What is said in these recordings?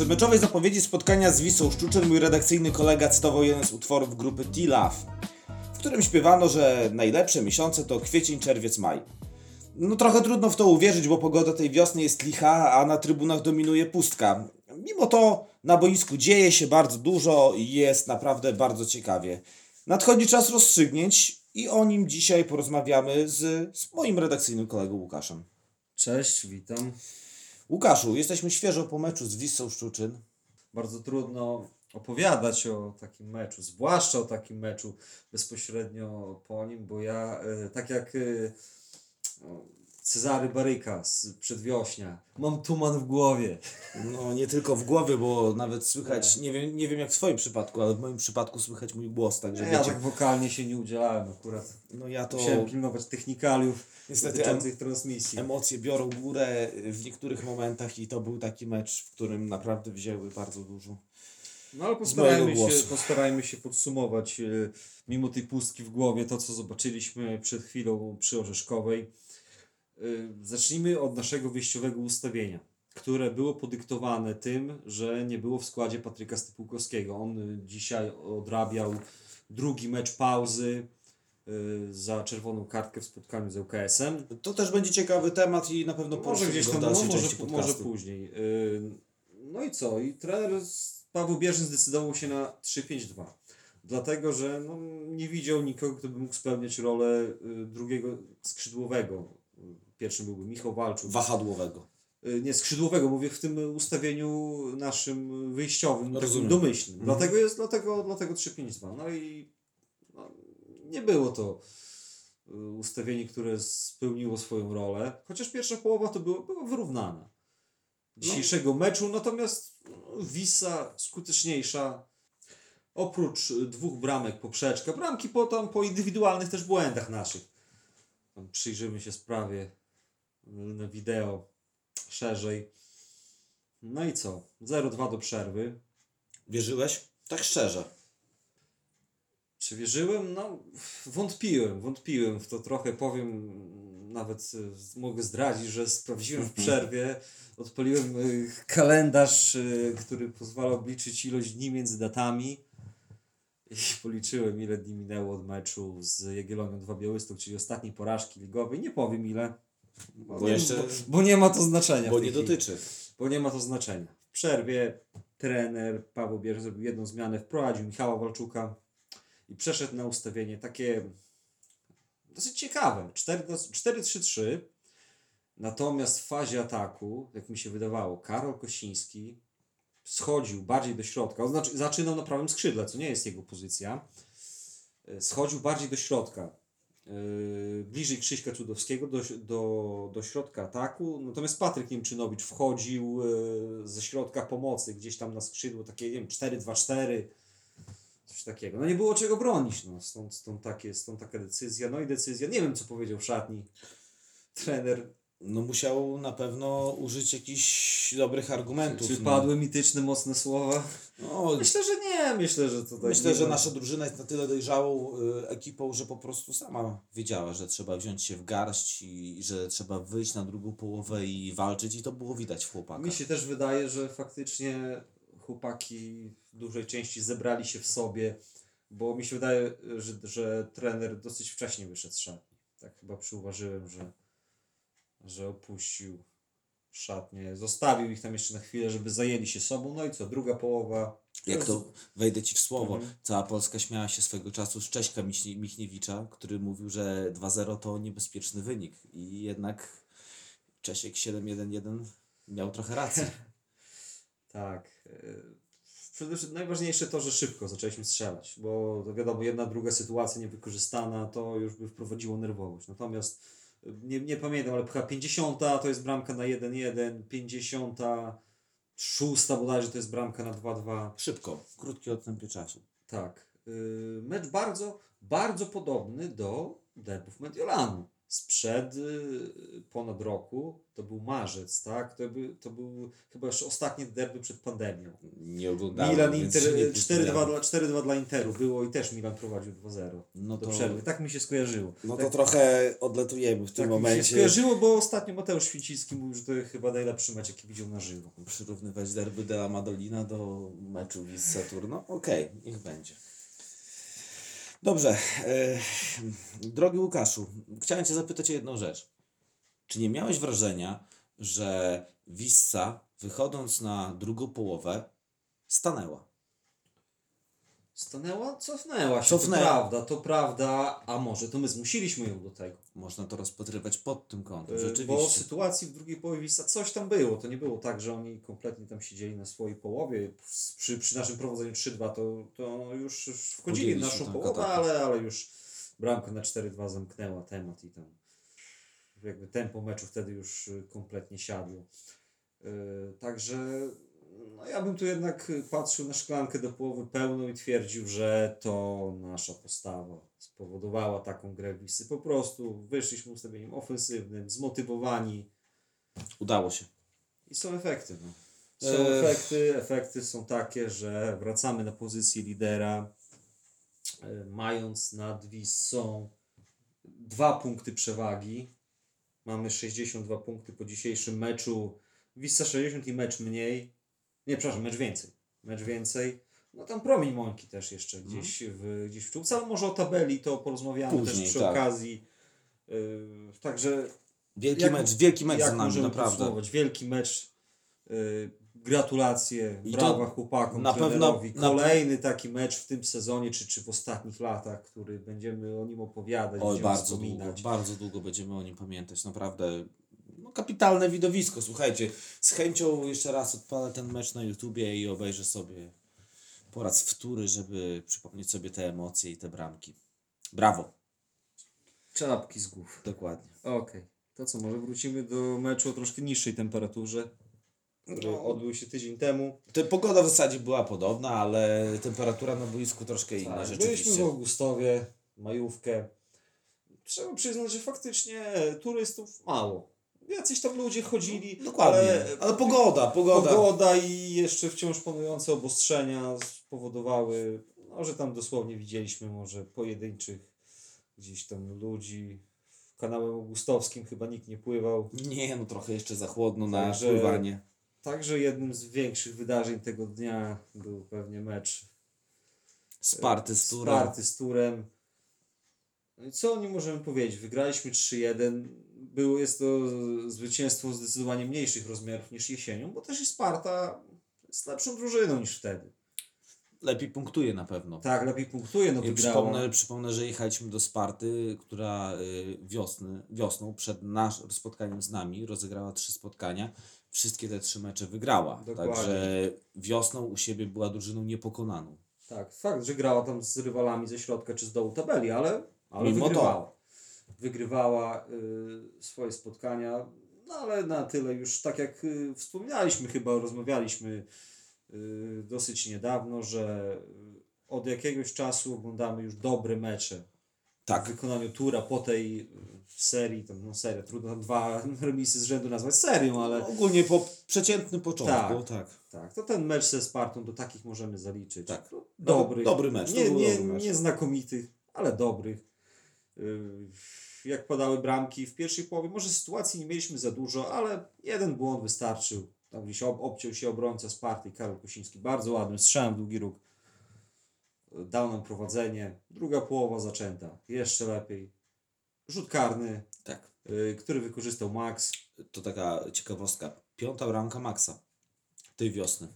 przedmeczowej zapowiedzi spotkania z Wisą Szczuczyn mój redakcyjny kolega cytował jeden z utworów grupy T-Love, w którym śpiewano, że najlepsze miesiące to kwiecień, czerwiec, maj. No trochę trudno w to uwierzyć, bo pogoda tej wiosny jest licha, a na trybunach dominuje pustka. Mimo to na boisku dzieje się bardzo dużo i jest naprawdę bardzo ciekawie. Nadchodzi czas rozstrzygnięć i o nim dzisiaj porozmawiamy z, z moim redakcyjnym kolegą Łukaszem. Cześć, witam. Łukaszu, jesteśmy świeżo po meczu z Wissą Szczuczyn. Bardzo trudno opowiadać o takim meczu, zwłaszcza o takim meczu bezpośrednio po nim, bo ja, e, tak jak e, o, Cezary Baryka z przedwiośnia, mam tuman w głowie. No nie tylko w głowie, bo nawet słychać, nie wiem, nie wiem jak w swoim przypadku, ale w moim przypadku słychać mój głos, także Ja wiecie, tak wokalnie się nie udzielałem akurat. no ja to Musiałem pilnować technikaliów Niestety dotyczących transmisji. emocje biorą górę w niektórych momentach i to był taki mecz, w którym naprawdę wzięły bardzo dużo. No ale postarajmy się, postarajmy się podsumować, e, mimo tej pustki w głowie, to co zobaczyliśmy przed chwilą przy Orzeszkowej. E, Zacznijmy od naszego wyjściowego ustawienia, które było podyktowane tym, że nie było w składzie Patryka Stypułkowskiego. On e, dzisiaj odrabiał drugi mecz pauzy e, za czerwoną kartkę w spotkaniu z ŁKS-em. To też będzie ciekawy temat i na pewno Może gdzieś tam, no, może, może później. No i co? I trener z- Paweł Bierzyn zdecydował się na 3-5-2. Dlatego, że no, nie widział nikogo, kto by mógł spełniać rolę y, drugiego skrzydłowego. Pierwszym byłby Michał Walczuk. Wahadłowego. Y, Nie, skrzydłowego, mówię w tym ustawieniu naszym wyjściowym, takim Rozumiem. domyślnym. Mhm. Dlatego jest, dlatego, dlatego 3-5-2. No i no, nie było to y, ustawienie, które spełniło swoją rolę. Chociaż pierwsza połowa to było, była wyrównana. Dzisiejszego meczu, natomiast no, Wisa skuteczniejsza. Oprócz dwóch bramek poprzeczka, bramki po, tam, po indywidualnych też błędach naszych. Przyjrzymy się sprawie na wideo szerzej. No i co? 0-2 do przerwy. Wierzyłeś? Tak szczerze. Czy wierzyłem? No, wątpiłem, wątpiłem w to trochę. Powiem, nawet y, mogę zdradzić, że sprawdziłem w przerwie. Odpaliłem y, kalendarz, y, który pozwala obliczyć ilość dni między datami. I policzyłem, ile dni minęło od meczu z Jagiellonią 2 Białystok, czyli ostatniej porażki ligowej. Nie powiem ile. Bo, Bo nie, jeszcze- bo, bo nie ma to znaczenia. Bo nie chwili dotyczy. bo nie ma to znaczenia. W przerwie trener Paweł Bierze zrobił jedną zmianę, wprowadził Michała Walczuka i przeszedł na ustawienie takie dosyć ciekawe. 4-3-3. Natomiast w fazie ataku, jak mi się wydawało, Karol Kosiński schodził bardziej do środka. Znaczy, zaczynał na prawym skrzydle, co nie jest jego pozycja. E, Schodził bardziej do środka. Yy, bliżej Krzyśka Cudowskiego do, do, do środka ataku. Natomiast Patryk Niemczynowicz wchodził yy, ze środka pomocy, gdzieś tam na skrzydło, takie nie wiem, 4-2-4, coś takiego. No nie było czego bronić, no, stąd, stąd, takie, stąd taka decyzja. No i decyzja, nie wiem co powiedział w szatni trener. No musiał na pewno użyć jakichś dobrych argumentów. Czy no. padły mityczne, mocne słowa? No, Myślę, że nie. Myślę, że tutaj Myślę, że ma- nasza drużyna jest na tyle dojrzałą y, ekipą, że po prostu sama wiedziała, że trzeba wziąć się w garść i, i że trzeba wyjść na drugą połowę i walczyć i to było widać w chłopakach. Mi się też wydaje, że faktycznie chłopaki w dużej części zebrali się w sobie, bo mi się wydaje, że, że trener dosyć wcześnie wyszedł z szatni. Tak chyba przyuważyłem, że, że opuścił szatnię, zostawił ich tam jeszcze na chwilę, żeby zajęli się sobą. No i co, druga połowa. Jak to wejdę ci w słowo, Mhm. cała Polska śmiała się swego czasu z Cześka Michnie- Michniewicza, który mówił, że 2-0 to niebezpieczny wynik i jednak Czesiek 7-1-1 miał trochę racji. Tak. Przede wszystkim najważniejsze to, że szybko zaczęliśmy strzelać, bo to wiadomo, jedna, druga sytuacja niewykorzystana to już by wprowadziło nerwowość. Natomiast nie, nie pamiętam, ale chyba 50 to jest bramka na 1-1, 56 bodajże to jest bramka na 2-2. Szybko, w krótkim odstępie czasu. Tak. Yy, Mecz bardzo, bardzo podobny do derbów Mediolanu. Sprzed y, ponad roku, to był marzec, tak? To, by, to był chyba już ostatnie derby przed pandemią. Nie oglądałem. Milan Inter nie 4-2 przypomniałem. dla, 4-2 dla Interu było i też Milan prowadził 2-0 No do to, przerwy. Tak mi się skojarzyło. no tak, to trochę odlatujemy w tym tak mi się momencie. skojarzyło, bo ostatnio Mateusz Święcicki mówił, że to chyba najlepszy mecz, jaki widział na żywo. Przyrównywać derby de la Madolina do meczu Vis Saturno? Okej, niech będzie. Dobrze. E, drogi Łukaszu, chciałem Cię zapytać o jedną rzecz. Czy nie miałeś wrażenia, że Wissa, wychodząc na drugą połowę, stanęła? Stanęła? Cofnęła się, Cofnęła. to prawda, to prawda, a może to my zmusiliśmy ją do tego. Można to rozpatrywać pod tym kątem. Bo Rzeczywiście. sytuacji w drugiej połowie Wisa coś tam było. To nie było tak, że oni kompletnie tam siedzieli na swojej połowie. Przy, przy naszym prowadzeniu 3-2 to, to już wchodzili w naszą tą połowę, atakę. ale, ale już bramka na 4-2 zamknęła temat i tam jakby tempo meczu wtedy już y, kompletnie siadło. Yy, Także no ja bym tu jednak patrzył na szklankę do połowy pełną i twierdził, że to nasza postawa spowodowała taką grę Wisy. Po prostu wyszliśmy ustawieniem ofensywnym, zmotywowani Udało się. i są efekty. No. Są efekty, efekty są takie, że wracamy na pozycję lidera, e, mając nad Wisą dwa punkty przewagi. Mamy 62 punkty po dzisiejszym meczu. Wissa 60 i mecz mniej. Nie, przepraszam, mecz więcej. Mecz więcej. No tam promień Mońki też jeszcze gdzieś w, gdzieś w czołówce, ale może o tabeli to porozmawiamy Później, też przy tak. okazji. Yy, także Wielki Jak- mecz, wielki mecz jak za nami, naprawdę. Wielki mecz. Yy, gratulacje, I brawa chłopakom, na pewno- trenerowi. na- Kolejny taki mecz w tym sezonie, czy, czy w ostatnich latach, który będziemy o nim opowiadać, Oj, będziemy bardzo długo, wspominać. bardzo długo będziemy o nim pamiętać. Naprawdę kapitalne widowisko. Słuchajcie, z chęcią jeszcze raz odpalę ten mecz na YouTubie i obejrzę sobie po raz wtóry, żeby przypomnieć sobie te emocje i te bramki. Brawo. Czapki z głów. Dokładnie. Okej. To co, może wrócimy do meczu o troszkę niższej temperaturze, który No. odbył się tydzień temu. To pogoda w zasadzie była podobna, ale temperatura na boisku troszkę inna Tak, rzeczywiście. byliśmy w Augustowie, majówkę. Trzeba przyznać, że faktycznie turystów mało. Jacyś tam ludzie chodzili. Dokładnie. Ale, ale pogoda, pogoda. Pogoda i jeszcze wciąż panujące obostrzenia spowodowały, no, że tam dosłownie widzieliśmy może pojedynczych gdzieś tam ludzi. Kanałem augustowskim chyba nikt nie pływał. Nie, no trochę jeszcze za chłodno na pływanie. Także jednym z większych wydarzeń tego dnia był pewnie mecz Sparty z Turem. Sparty z Turem. Co o nim możemy powiedzieć? Wygraliśmy 3-1. Było, jest to zwycięstwo zdecydowanie mniejszych rozmiarów niż jesienią, bo też i Sparta jest lepszą drużyną niż wtedy. Lepiej punktuje na pewno. Tak, lepiej punktuje, no przypomnę, przypomnę, że jechaliśmy do Sparty, która y, wiosny, wiosną przed nasz, spotkaniem z nami rozegrała trzy spotkania. Wszystkie te trzy mecze wygrała. Dokładnie. Także wiosną u siebie była drużyną niepokonaną. Tak, fakt, że grała tam z rywalami ze środka czy z dołu tabeli, ale, ale Mimo to. wygrywała. Wygrywała y, swoje spotkania, no ale na tyle już, tak jak y, wspominaliśmy, chyba rozmawialiśmy y, dosyć niedawno, że od jakiegoś czasu oglądamy już dobre mecze w Tak, wykonaniu Tura po tej y, serii, tam, no seria, trudno tam dwa remisy z rzędu nazwać serią, ale ogólnie po przeciętnym początku. Tak. Tak. tak, to ten mecz ze Spartą do takich możemy zaliczyć. Tak. No, dobrych. Dobry mecz, Nie, nie, dobry mecz. nie znakomitych, ale dobrych. Yy, Jak padały bramki w pierwszej połowie, może sytuacji nie mieliśmy za dużo, ale jeden błąd wystarczył. Tam gdzieś ob, obciął się obrońca Sparty i Karol Kosiński. Bardzo ładnym strzałem długi róg. Dał nam prowadzenie. Druga połowa zaczęta. Jeszcze lepiej. Rzut karny, tak. yy, który wykorzystał Max. To taka ciekawostka. Piąta bramka Maxa tej wiosny.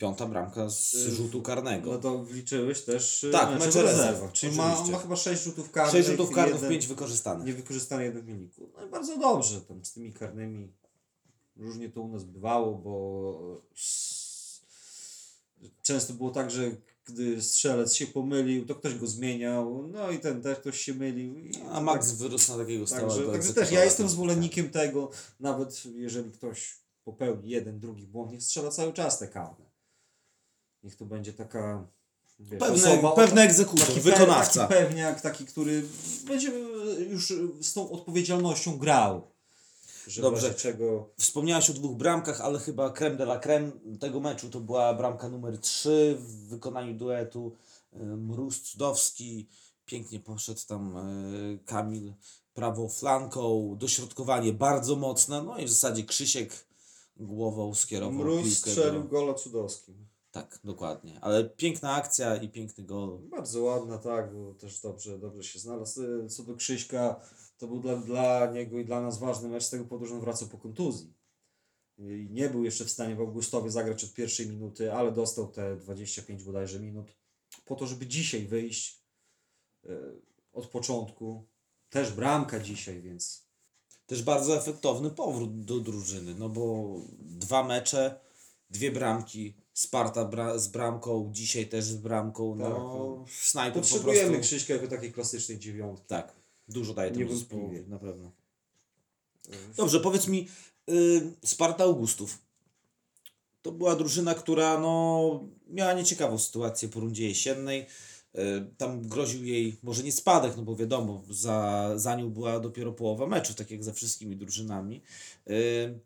Piąta bramka z Y, rzutu karnego. No to wliczyłeś też yy, Tak, mecze mecze w rezerw, rezerwach. Czyli ma, on ma chyba 6 rzutów karnych. Sześć rzutów karnych, pięć wykorzystanych. Niewykorzystane jeden w wyniku. No i bardzo dobrze tam z tymi karnymi. Różnie to u nas bywało, bo często było tak, że gdy strzelec się pomylił, to ktoś go zmieniał, no i ten też ktoś się mylił. A Max wyrósł na takiego tak, stałego także, także też ja jestem zwolennikiem tego, nawet jeżeli ktoś popełni jeden, drugi błąd, niech strzela cały czas te karne. Niech to będzie taka wiesz, Pewne, osoba, pewny egzekutor, taki, wykonawca. Taki pewniak, taki, który będzie już z tą odpowiedzialnością grał. Że Dobrze. czego... Wspomniałeś o dwóch bramkach, ale chyba creme de la creme tego meczu to była bramka numer 3 w wykonaniu duetu y, Mróz Cudowski. Pięknie poszedł tam Kamil prawą flanką, dośrodkowanie bardzo mocne, no i w zasadzie Krzysiek głową skierował Mróz piłkę strzelił do... gola cudowskim. Tak, dokładnie. Ale piękna akcja i piękny gol. Bardzo ładna, tak, bo też dobrze, dobrze się znalazł. Y, Co do Krzyśka, to był dla, dla niego i dla nas ważny mecz z tego powodu, że on wracał po kontuzji. I nie był jeszcze w stanie w Augustowie zagrać od pierwszej minuty, ale dostał te 25 bodajże minut po to, żeby dzisiaj wyjść y, od początku. Też bramka dzisiaj, więc Też bardzo efektowny powrót do drużyny, no bo dwa mecze, dwie bramki, Sparta bra z bramką, dzisiaj też z bramką, no snajper po potrzebujemy prostu... Krzyśka jako takiej klasycznej dziewiątki. Tak, dużo daje temu zespołowi, na pewno. Y, Dobrze, powiedz mi, y, Sparta Augustów. To była drużyna, która no, miała nieciekawą sytuację po rundzie jesiennej. Y, Tam groził jej może nie spadek, no bo wiadomo, za, za nią była dopiero połowa meczu, tak jak za wszystkimi drużynami. Y,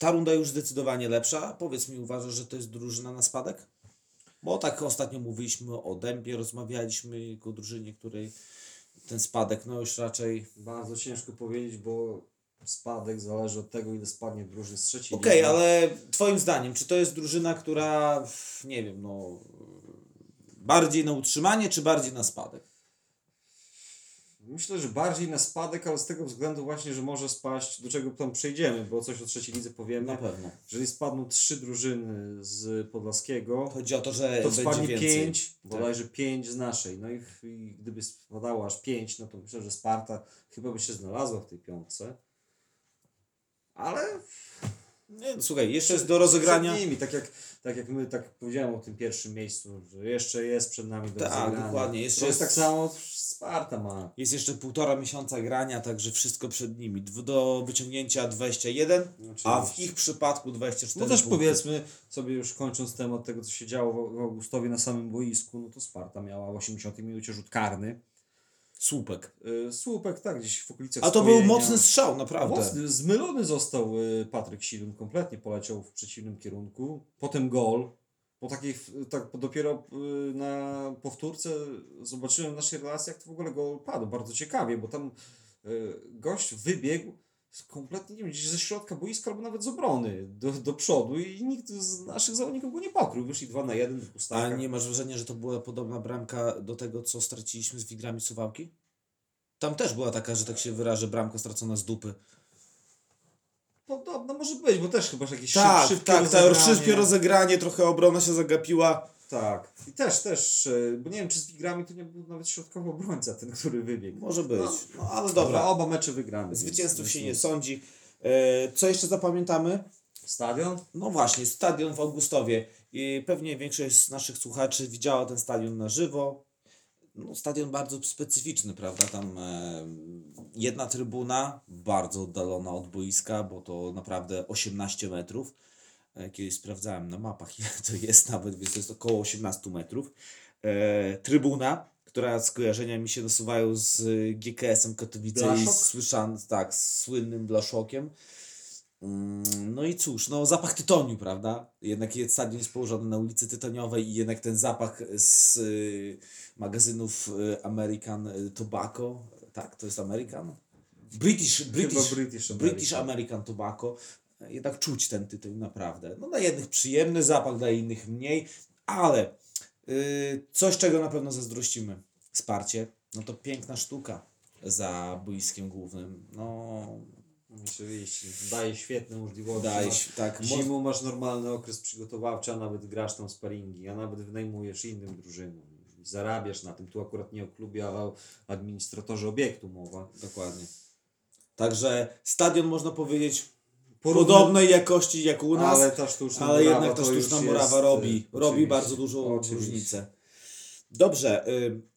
Ta runda już zdecydowanie lepsza. Powiedz mi, uważasz, że to jest drużyna na spadek? Bo tak ostatnio mówiliśmy o Dębie, rozmawialiśmy jako drużynie, której ten spadek no już raczej Bardzo ciężko powiedzieć, bo spadek zależy od tego, ile spadnie drużyn z trzeciej Okej, ligi. ale twoim zdaniem, czy to jest drużyna, która, nie wiem, no, bardziej na utrzymanie, czy bardziej na spadek? Myślę, że bardziej na spadek, ale z tego względu właśnie, że może spaść, do czego tam przejdziemy, bo coś o trzeciej lidze powiemy. Na pewno. Jeżeli spadną trzy drużyny z Podlaskiego, Chodzi o to, że to spadnie więcej. pięć, bodajże pięć z naszej. No i, i gdyby spadało aż pięć, no to myślę, że Sparta chyba by się znalazła w tej piątce. Ale Nie, no, słuchaj, jeszcze jest do rozegrania. Przed nimi, tak jak, tak jak my tak powiedziałem o tym pierwszym miejscu, że jeszcze jest przed nami do Tak, rozegrania. dokładnie, jeszcze to jest jest- tak samo Sparta ma. Jest jeszcze półtora miesiąca grania, także wszystko przed nimi. Do wyciągnięcia 21, a w Oczywiście. ich przypadku 24 No też punkty. powiedzmy sobie już kończąc temat tego, co się działo w- Augustowie na samym boisku, no to Sparta miała w 80 minucie rzut karny. Słupek. Yy, słupek, tak, gdzieś w okolicach A to był mocny strzał, naprawdę. Mocny, zmylony został y, Patryk Silun, kompletnie poleciał w przeciwnym kierunku. Potem gol. Po takiej, tak dopiero y, na powtórce zobaczyłem w naszych relacjach, to w ogóle gol padł. Bardzo ciekawie, bo tam y, gość wybiegł kompletnie, nie wiem, gdzieś ze środka boiska albo nawet z obrony do, do przodu i nikt z naszych zawodników go nie pokrył. Wyszli 2 na 1 w A ustawkach. nie masz wrażenia, że to była podobna bramka do tego, co straciliśmy z Wigrami Suwałki? Tam też była taka, że tak się wyrażę, bramka stracona z dupy. Podobno może być, bo też chyba jakieś Tak, szyb, szybkie tak, tak, rozegranie. szybkie rozegranie, trochę obrona się zagapiła. Tak. I też, też, e, bo nie wiem, czy z Wigrami to nie był nawet środkowy obrońca, ten, który wybiegł. Może być. No, No, ale Dobra, dobra. oba mecze wygramy. Zwycięzców się nie sądzi. E, Co jeszcze zapamiętamy? Stadion? No właśnie, stadion w Augustowie. I pewnie większość z naszych słuchaczy widziała ten stadion na żywo. No, stadion bardzo specyficzny, prawda? Tam e, jedna trybuna, bardzo oddalona od boiska, bo to naprawdę 18 metrów. E, Kiedyś sprawdzałem na mapach, ile to jest nawet, więc to jest około 18 metrów. E, trybuna, która skojarzenia mi się nasuwają z GKS-em Katowice i Blaszok? słyszan, tak, z słynnym Blaszokiem. Mm, No i cóż, no zapach tytoniu, prawda? Jednak jest stadion jest położony na ulicy Tytoniowej i jednak ten zapach z y, magazynów y, American y, Tobacco, tak, to jest American? British, British, Chyba British American. British American Tobacco. Jednak czuć ten tytoń naprawdę. No dla jednych przyjemny zapach, dla innych mniej, ale y, coś, czego na pewno zazdrościmy wsparcie, no to piękna sztuka za boiskiem głównym. No, Oczywiście. Daje świetne możliwości. daje tak. Zimą masz normalny okres przygotowawczy, a nawet grasz tam sparingi, a nawet wynajmujesz innym drużynom. Zarabiasz na tym. Tu akurat nie o klubie, ale o administratorze obiektu mowa. Dokładnie. Także stadion można powiedzieć Porówny- podobnej jakości jak u nas, ale, ale ta sztuczna murawa jednak ta sztuczna murawa robi, y, robi bardzo dużą różnicę. Dobrze. Y,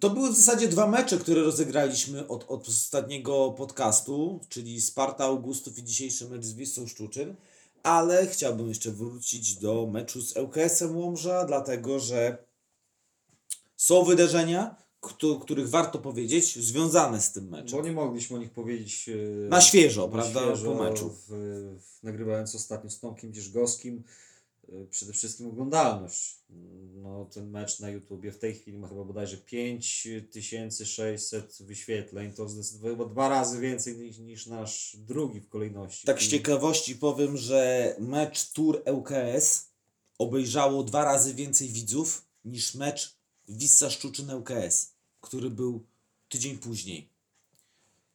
to były w zasadzie dwa mecze, które rozegraliśmy od, od ostatniego podcastu, czyli Sparta Augustów i dzisiejszy mecz z Wisłą Szczuczyn. Ale chciałbym jeszcze wrócić do meczu z ŁKS-em Łomża, dlatego że są wydarzenia, k- któ- których warto powiedzieć, związane z tym meczem. Bo nie mogliśmy o nich powiedzieć e, Na świeżo, na prawda, świeżo, po meczu. W, w, nagrywając ostatnio z Tomkiem Dzierżgowskim. E, Przede wszystkim oglądalność. No, ten mecz na YouTubie w tej chwili ma chyba bodajże 5600 wyświetleń. To zdecydowanie chyba dwa razy więcej niż, niż nasz drugi w kolejności. Tak z ciekawości powiem, że mecz Tour ŁKS obejrzało dwa razy więcej widzów niż mecz Wissa Szczuczyn ŁKS, który był tydzień później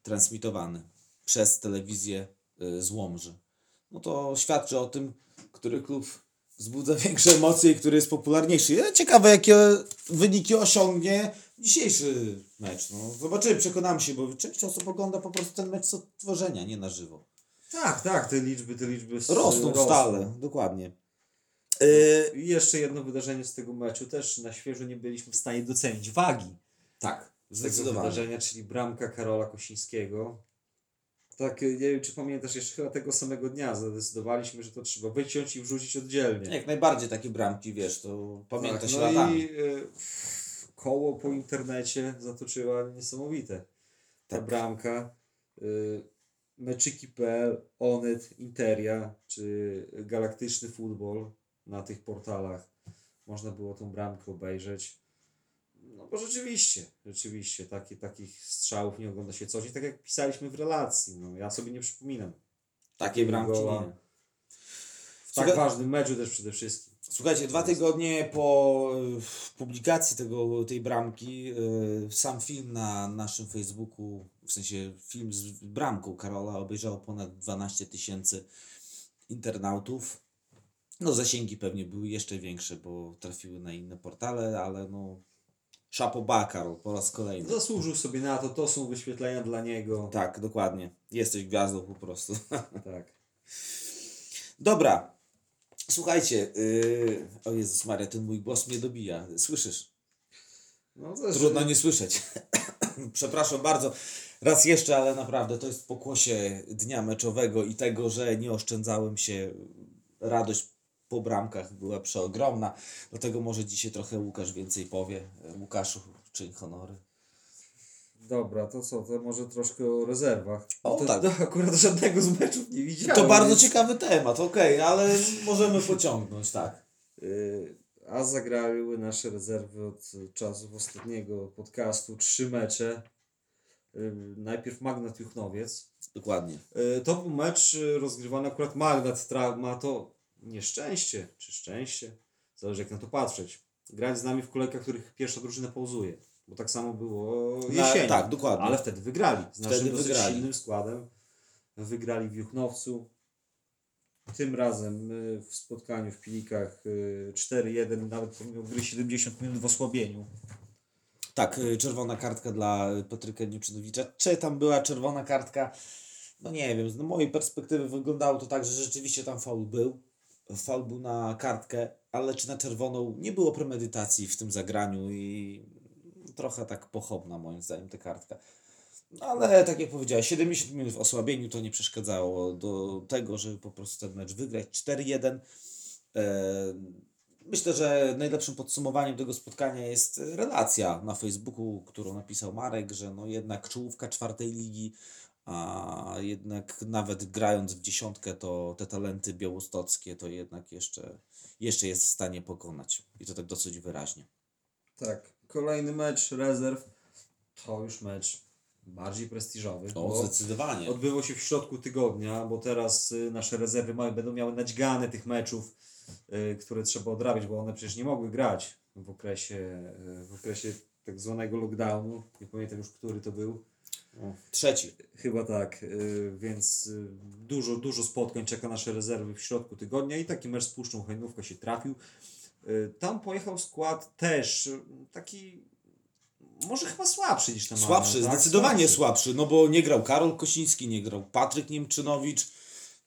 transmitowany przez telewizję y, z Łomży. No to świadczy o tym, który klub wzbudza większe emocje i który jest popularniejszy. Ja Ciekawe, jakie wyniki osiągnie dzisiejszy mecz. No, zobaczymy, przekonamy się, bo część osób ogląda po prostu ten mecz z odtworzenia, nie na żywo. Tak, tak, te liczby, te liczby s- Rosną stale, dokładnie. Yy, jeszcze jedno wydarzenie z tego meczu też na świeżo nie byliśmy w stanie docenić wagi tak, tego zdecydowanie. wydarzenia, czyli bramka Karola Kosińskiego. Tak, nie wiem czy pamiętasz, jeszcze chyba tego samego dnia zadecydowaliśmy, że to trzeba wyciąć i wrzucić oddzielnie. Jak najbardziej takie bramki, wiesz, to pamięta tak, się no latami. i y, koło po internecie zatoczyła niesamowite. Ta Tak. bramka. Y, meczyki.pl, Onet, Interia czy Galaktyczny Futbol na tych portalach. Można było tą bramkę obejrzeć. No bo rzeczywiście, rzeczywiście, taki, takich strzałów nie ogląda się coś. I tak jak pisaliśmy w relacji, no ja sobie nie przypominam. Takie bramki nie. W tak Słuchaj- ważnym meczu też przede wszystkim. Słuchajcie, dwa tygodnie po publikacji tego, tej bramki, y, sam film na naszym Facebooku, w sensie film z bramką Karola obejrzało ponad 12 tysięcy internautów. No zasięgi pewnie były jeszcze większe, bo trafiły na inne portale, ale no szapoba Karol po raz kolejny. Zasłużył sobie na to, to są wyświetlenia dla niego. Tak, dokładnie. Jesteś gwiazdą po prostu. tak. Dobra. Słuchajcie, yy... o Jezus Maria, ten mój głos mnie dobija. Słyszysz? No, też, Trudno nie słyszeć. Przepraszam bardzo. Raz jeszcze, ale naprawdę to jest pokłosie dnia meczowego i tego, że nie oszczędzałem się. Radość po bramkach była przeogromna. Dlatego może dzisiaj trochę Łukasz więcej powie. Łukaszu, czyń honory. Dobra, to co, to może troszkę o rezerwach. O, to, tak. to akurat żadnego z meczów nie widziałem. To bardzo więc- ciekawy temat, okej, ale możemy pociągnąć, tak. Y, A zagrały nasze rezerwy od czasów ostatniego podcastu trzy mecze. Y, Najpierw Magnat Juchnowiec. Dokładnie. Y, To był mecz rozgrywany akurat Magnat tra- ma to nieszczęście, czy szczęście, zależy jak na to patrzeć. Grać z nami w kolejkach, których pierwsza drużyna pauzuje. Bo tak samo było jesienią. tak, dokładnie. Ale wtedy wygrali. Z naszym Wtedy dosyć wygrali. silnym składem. Wygrali w Juchnowcu. Tym razem y, w spotkaniu w Pilikach y, 4-1, nawet pomimo gry 70 minut w osłabieniu. Tak, y, czerwona kartka dla Patryka Nieczynowicza. Czy tam była czerwona kartka? No nie wiem, z mojej perspektywy wyglądało to tak, że rzeczywiście tam faul był. Faul był na kartkę, ale czy na czerwoną nie było premedytacji w tym zagraniu i trochę tak pochopna moim zdaniem ta kartka. No ale tak jak powiedziałeś, 70 minut w osłabieniu to nie przeszkadzało do tego, żeby po prostu ten mecz wygrać 4-1. E, Myślę, że najlepszym podsumowaniem tego spotkania jest relacja na Facebooku, którą napisał Marek, że no jednak czołówka czwartej ligi, a jednak nawet grając w dziesiątkę, to te talenty białostockie to jednak jeszcze, jeszcze jest w stanie pokonać. I to tak dosyć wyraźnie. Tak, kolejny mecz rezerw to już mecz bardziej prestiżowy. O, zdecydowanie. odbyło się w środku tygodnia, bo teraz y, nasze rezerwy mają, będą miały nadźgane tych meczów, y, które trzeba odrabiać, bo one przecież nie mogły grać w okresie, y, w okresie tak zwanego lockdownu. Nie pamiętam już, który to był. Trzeci. Chyba tak, y, więc y, dużo, dużo spotkań czeka nasze rezerwy w środku tygodnia i taki mecz z Puszczą Hajnówka się trafił. Y, Tam pojechał skład też taki, może chyba słabszy niż na Słabszy, tak? zdecydowanie słabszy, no bo nie grał Karol Kosiński, nie grał Patryk Niemczynowicz.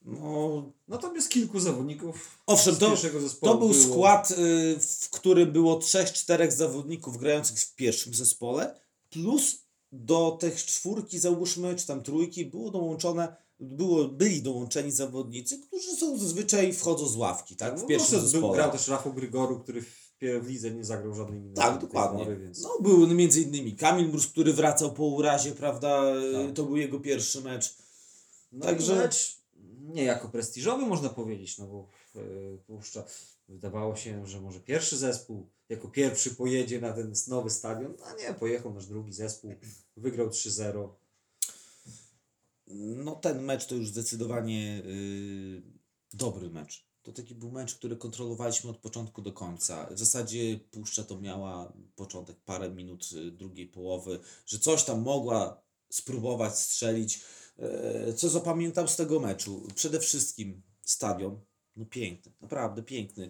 No, Natomiast kilku zawodników Owszem, z to- pierwszego zespołu To był było. skład, w którym było trzech, czterech zawodników grających w pierwszym zespole, plus do tych czwórki, załóżmy, czy tam trójki, było dołączone, było, byli dołączeni zawodnicy, którzy są zazwyczaj wchodzą z ławki, tak? W No, pierwszym zespole. grał też Rafał Grygoru, który w lidze nie zagrał żadnej minuty. Tak, dokładnie. Pory, więc... No, był między innymi Kamil Mróz, który wracał po urazie, prawda? Tak. To był jego pierwszy mecz. No Także- Także mecz nie jako prestiżowy można powiedzieć, no bo e, Puszcza wydawało się, że może pierwszy zespół jako pierwszy pojedzie na ten nowy stadion, a nie, pojechał nasz drugi zespół, wygrał 3-0. No ten mecz to już zdecydowanie yy, dobry mecz. To taki był mecz, który kontrolowaliśmy od początku do końca. W zasadzie Puszcza to miała początek parę minut y, drugiej połowy, że coś tam mogła spróbować strzelić. E, Co zapamiętam z tego meczu? Przede wszystkim stadion. No piękny, naprawdę piękny.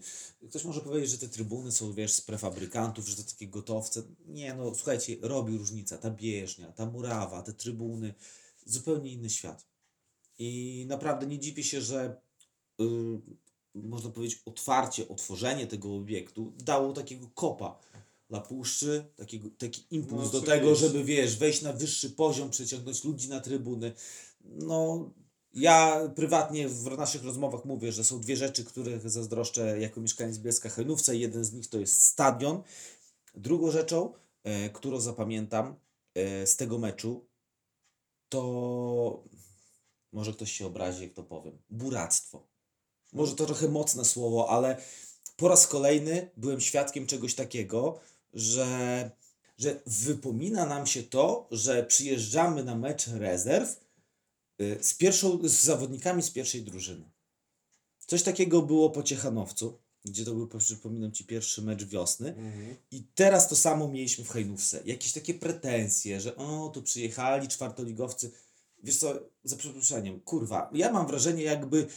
Ktoś może powiedzieć, że te trybuny są, wiesz, z prefabrykantów, że to takie gotowce. Nie, no słuchajcie, robi różnica. Ta bieżnia, ta murawa, te trybuny zupełnie inny świat. I naprawdę nie dziwię się, że y, można powiedzieć otwarcie, otworzenie tego obiektu dało takiego kopa dla puszczy, takiego, taki impuls No, do tego, żeby wiesz, wejść na wyższy poziom, przeciągnąć ludzi na trybuny. No, ja prywatnie w naszych rozmowach mówię, że są dwie rzeczy, których zazdroszczę jako mieszkaniec Bielska Hajnówce. Jeden z nich to jest stadion. Drugą rzeczą, e, którą zapamiętam e, z tego meczu, to może ktoś się obrazi, jak to powiem. Buractwo. Może to trochę mocne słowo, ale po raz kolejny byłem świadkiem czegoś takiego, że, że wypomina nam się to, że przyjeżdżamy na mecz rezerw z, pierwszą, z zawodnikami z pierwszej drużyny. Coś takiego było po Ciechanowcu, gdzie to był, przypominam Ci, pierwszy mecz wiosny. I teraz to samo mieliśmy w Hejnówce. Jakieś takie pretensje, że o, tu przyjechali czwartoligowcy. Wiesz co, za przeproszeniem, kurwa, ja mam wrażenie jakby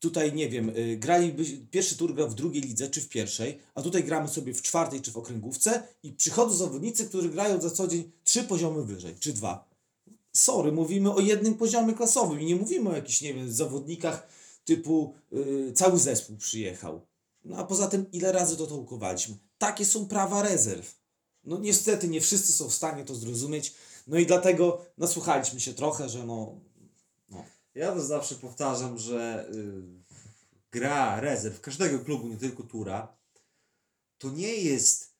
tutaj, nie wiem, y, graliby, pierwszy tur grał w drugiej lidze czy w pierwszej, a tutaj gramy sobie w czwartej czy w okręgówce i przychodzą zawodnicy, którzy grają za co dzień trzy poziomy wyżej, czy dwa. Sorry, mówimy o jednym poziomie klasowym i nie mówimy o jakichś, nie wiem, zawodnikach typu y, cały zespół przyjechał. No a poza tym, ile razy to tołkowaliśmy? Takie są prawa rezerw. No niestety nie wszyscy są w stanie to zrozumieć. No i dlatego nasłuchaliśmy się trochę, że no. Ja to zawsze powtarzam, że y, gra rezerw każdego klubu, nie tylko Tura, to nie jest,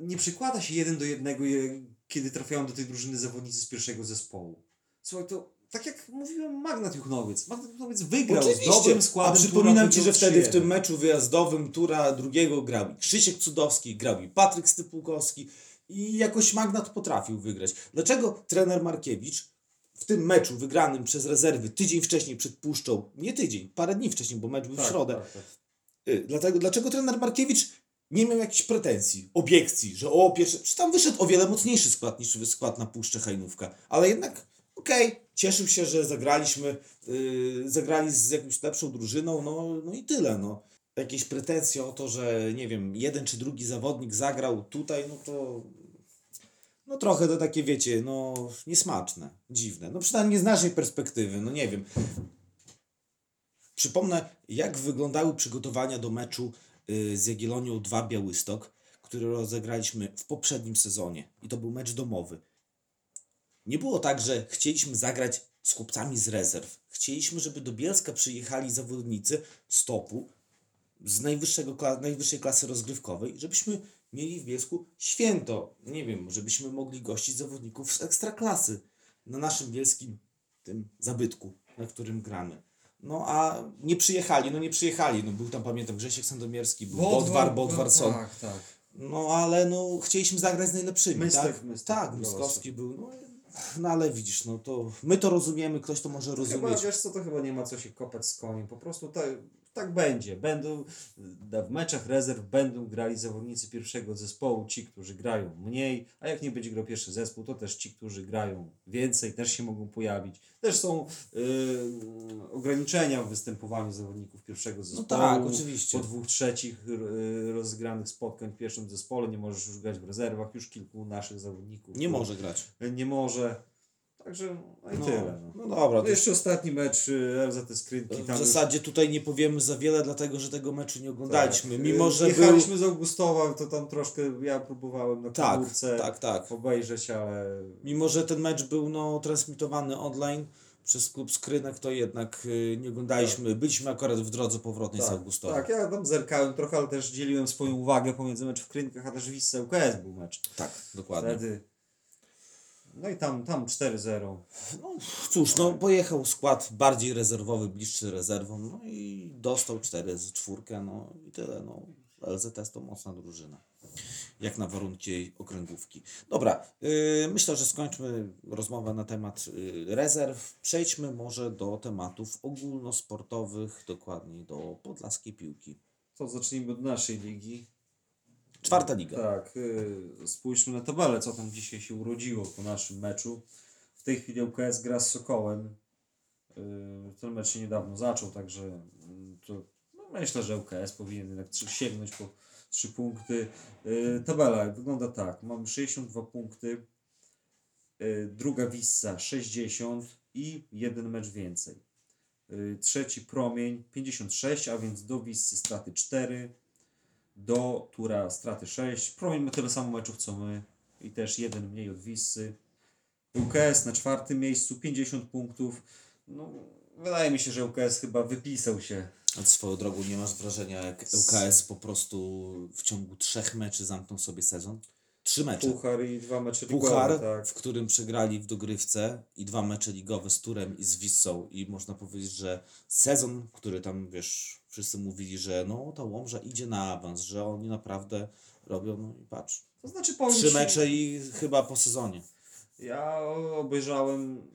nie przykłada się jeden do jednego, je- kiedy trafiają do tej drużyny zawodnicy z pierwszego zespołu. Słuchaj, to tak jak mówiłem, Magnat Juchnowiec. Magnat Juchnowiec wygrał z dobrym składem. A przypominam Ci, że wtedy w 3-1. tym meczu wyjazdowym tura drugiego grał Krzysiek Cudowski, grał Patryk Stypułkowski i jakoś Magnat potrafił wygrać. Dlaczego trener Markiewicz w tym meczu wygranym przez rezerwy tydzień wcześniej przed Puszczą, nie tydzień, parę dni wcześniej, bo mecz był w Tak, środę, tak, tak. Y, Dlatego, dlaczego trener Markiewicz nie miał jakichś pretensji, obiekcji, że o, pierwszy, czy tam wyszedł o wiele mocniejszy skład niż skład na Puszczę Hajnówka, ale jednak okej, cieszył się, że zagraliśmy, yy, zagrali z jakąś lepszą drużyną, no, no i tyle, no. Jakieś pretensje o to, że nie wiem, jeden czy drugi zawodnik zagrał tutaj, no to no trochę to takie, wiecie, no niesmaczne, dziwne. No przynajmniej z naszej perspektywy, no nie wiem. Przypomnę, jak wyglądały przygotowania do meczu y, z Jagiellonią 2 Białystok, który rozegraliśmy w poprzednim sezonie. I to był mecz domowy. Nie było tak, że chcieliśmy zagrać z chłopcami z rezerw. Chcieliśmy, żeby do Bielska przyjechali zawodnicy z topu, z najwyższego, najwyższej klasy rozgrywkowej, żebyśmy mieli w Bielsku święto. Nie wiem, żebyśmy mogli gościć zawodników z ekstraklasy na naszym bielskim tym zabytku, na którym gramy. No a nie przyjechali, no nie przyjechali. No był tam, pamiętam, Grzesiek Sandomierski, był Bodwar, Bodwarson. Tak, tak. No ale no chcieliśmy zagrać z najlepszymi, Mystek, tak? Mystek, tak. Myskowski był. No, no ale widzisz, no to my to rozumiemy, ktoś to może Chyba, rozumieć. wiesz co, to chyba nie ma co się kopać z koniem. Po prostu tak, tak będzie. Będą w meczach rezerw będą grali zawodnicy pierwszego zespołu, ci, którzy grają mniej, a jak nie będzie grał pierwszy zespół, to też ci, którzy grają więcej, też się mogą pojawić. Też są yy, ograniczenia w występowaniu zawodników pierwszego zespołu. tak, oczywiście. Po dwóch trzecich yy, rozegranych spotkań w pierwszym zespole nie możesz już grać w rezerwach. Już kilku naszych zawodników Nie może grać. nie może. Także no i No, tyle. No. no dobra, No to jeszcze ostatni mecz y, LZT Skrynki. w zasadzie tutaj nie powiemy za wiele, dlatego że tego meczu nie już, oglądaliśmy. tak. Mimo, Y, że był... Jechaliśmy z Augustowa, to tam troszkę ja próbowałem na Tak, komórce tak, tak. obejrzeć, ale Mimo, że ten mecz był no, transmitowany online, przez klub Skrynek to jednak y, nie oglądaliśmy, byliśmy akurat w drodze powrotnej z Augustowa. tak, ja tam zerkałem trochę, ale też dzieliłem swoją uwagę pomiędzy mecz w Krynkach, a też Wisce UKS był mecz. tak, dokładnie. Wtedy. No i tam, tam 4-0. No cóż, no pojechał skład bardziej rezerwowy, bliższy rezerwom, no i dostał 4 z czwórkę, no i tyle, no. LZS to mocna drużyna. Jak na warunki okręgówki. Dobra, yy, myślę, że skończmy rozmowę na temat yy, rezerw. Przejdźmy może do tematów ogólnosportowych, dokładniej do podlaskiej piłki. To zacznijmy od naszej ligi. Czwarta liga. Tak, y, spójrzmy na tabelę, co tam dzisiaj się urodziło po naszym meczu. W tej chwili UKS gra z Sokołem. Y, Ten mecz się niedawno zaczął, także mm, to, no myślę, że UKS powinien jednak trzy- sięgnąć po 3 punkty. Y, Tabela wygląda tak. Mamy 62 punkty. Druga Wissa 60 i jeden mecz więcej. Trzeci Promień 56, a więc do Wissy straty 4 do Tura straty 6. Promień ma tyle samo meczów co my i też jeden mniej od Wissy. UKS na czwartym miejscu 50 punktów. No, wydaje mi się, że UKS chyba wypisał się. A swoją drogą nie masz wrażenia, jak LKS po prostu w ciągu trzech meczy zamknął sobie sezon? Trzy mecze. Puchar i dwa mecze Puchar, ligowe, tak. w którym przegrali w dogrywce i dwa mecze ligowe z Turem i z Wissą i można powiedzieć, że sezon, który tam, wiesz, wszyscy mówili, że no ta Łomża idzie na awans, że oni naprawdę robią, no i patrz, To znaczy powiem trzy ci, mecze i chyba po sezonie. Ja obejrzałem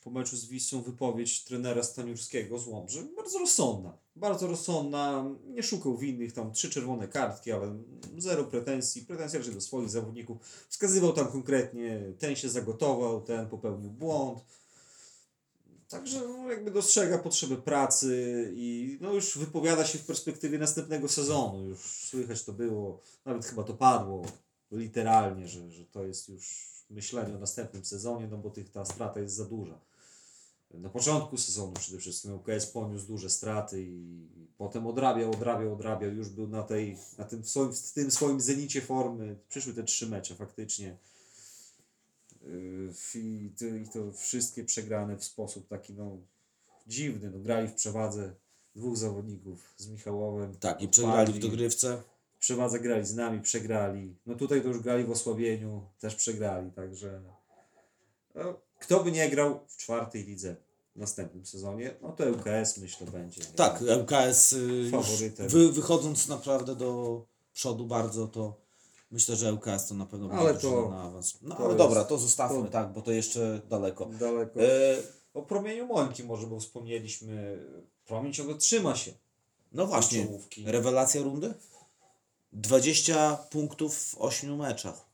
po meczu z Wisłą wypowiedź trenera Staniurskiego z Łomży. Bardzo rozsądna. Bardzo rozsądna. Nie szukał winnych, tam trzy czerwone kartki, ale zero pretensji. Pretensje raczej do swoich zawodników. Wskazywał tam konkretnie, ten się zagotował, ten popełnił błąd. Także no, jakby dostrzega potrzeby pracy i no już wypowiada się w perspektywie następnego sezonu. Już słychać to było, nawet chyba to padło literalnie, że, że to jest już myślenie o następnym sezonie, no bo tych, ta strata jest za duża. Na początku sezonu przede wszystkim UKS poniósł duże straty i potem odrabiał, odrabiał, odrabiał. Już był na, tej, na tym, swoim, w tym swoim zenicie formy. Przyszły te trzy mecze faktycznie. Yy, I to, I to wszystkie przegrane w sposób taki no, dziwny. No, grali w przewadze dwóch zawodników z Michałowem. Tak, i przegrali w dogrywce. W przewadze grali z nami, przegrali. No tutaj to już grali w osłabieniu, też przegrali, także no, kto by nie grał w czwartej lidze w następnym sezonie, no to ŁKS myślę będzie. Tak, LKS y, wy, wychodząc naprawdę do przodu bardzo, to myślę, że LKS to na pewno będzie to- na awans. No to ale jest- dobra, to zostawmy, to- tak, bo to jeszcze daleko. Daleko. E, O promieniu Mońki może, bo wspomnieliśmy, promień ciągle trzyma się. no właśnie, czołówki. rewelacja rundy? 20 punktów w 8 meczach.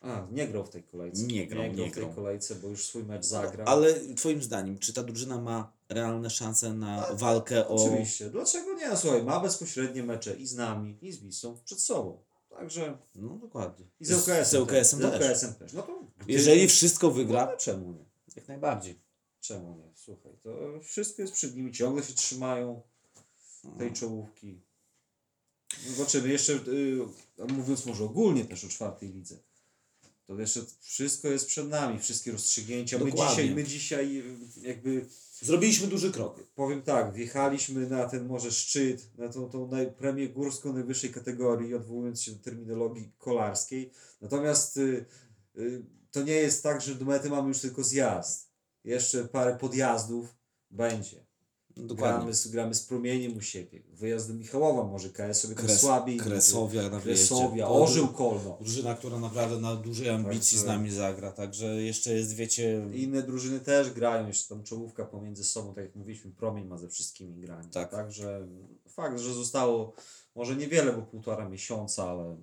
A, nie grał w tej kolejce. Nie grał, nie w tej grał. kolejce, bo już swój mecz zagrał. Ale twoim zdaniem, czy ta drużyna ma realne szanse na walkę o... Oczywiście. Dlaczego nie? Słuchaj, ma bezpośrednie mecze i z nami, i z Wisłą przed sobą. Także No dokładnie. i z ŁKS-em, Z ŁKS-em też. Z ŁKS-em też. No to Jeżeli wszystko wygra, No, czemu nie? jak najbardziej. Czemu nie? Słuchaj, to wszystko jest przed nimi, ciągle się trzymają tej czołówki. Zobaczymy, jeszcze y, a mówiąc może ogólnie też o czwartej lidze, to jeszcze wszystko jest przed nami, wszystkie rozstrzygnięcia. My dzisiaj, my dzisiaj y, jakby Zrobiliśmy duży krok. powiem tak, wjechaliśmy na ten może szczyt, na tą, tą naj, premię górską najwyższej kategorii, odwołując się do terminologii kolarskiej. Natomiast y, y, to nie jest tak, że do mety mamy już tylko zjazd. Jeszcze parę podjazdów będzie. Dokładnie. Gramy z, gramy z promieniem u siebie. Wyjazd do Michałowa może KS sobie Kres, słabiej. Kresowia na. Kresowia, Orzeł Kolno. Drużyna, która naprawdę na dużej ambicji z Także- nami zagra, także jeszcze jest, wiecie... Inne drużyny też grają, jeszcze tam czołówka pomiędzy sobą, tak jak mówiliśmy, promień ma ze wszystkimi granie. Tak. Także fakt, że zostało może niewiele, bo półtora miesiąca, ale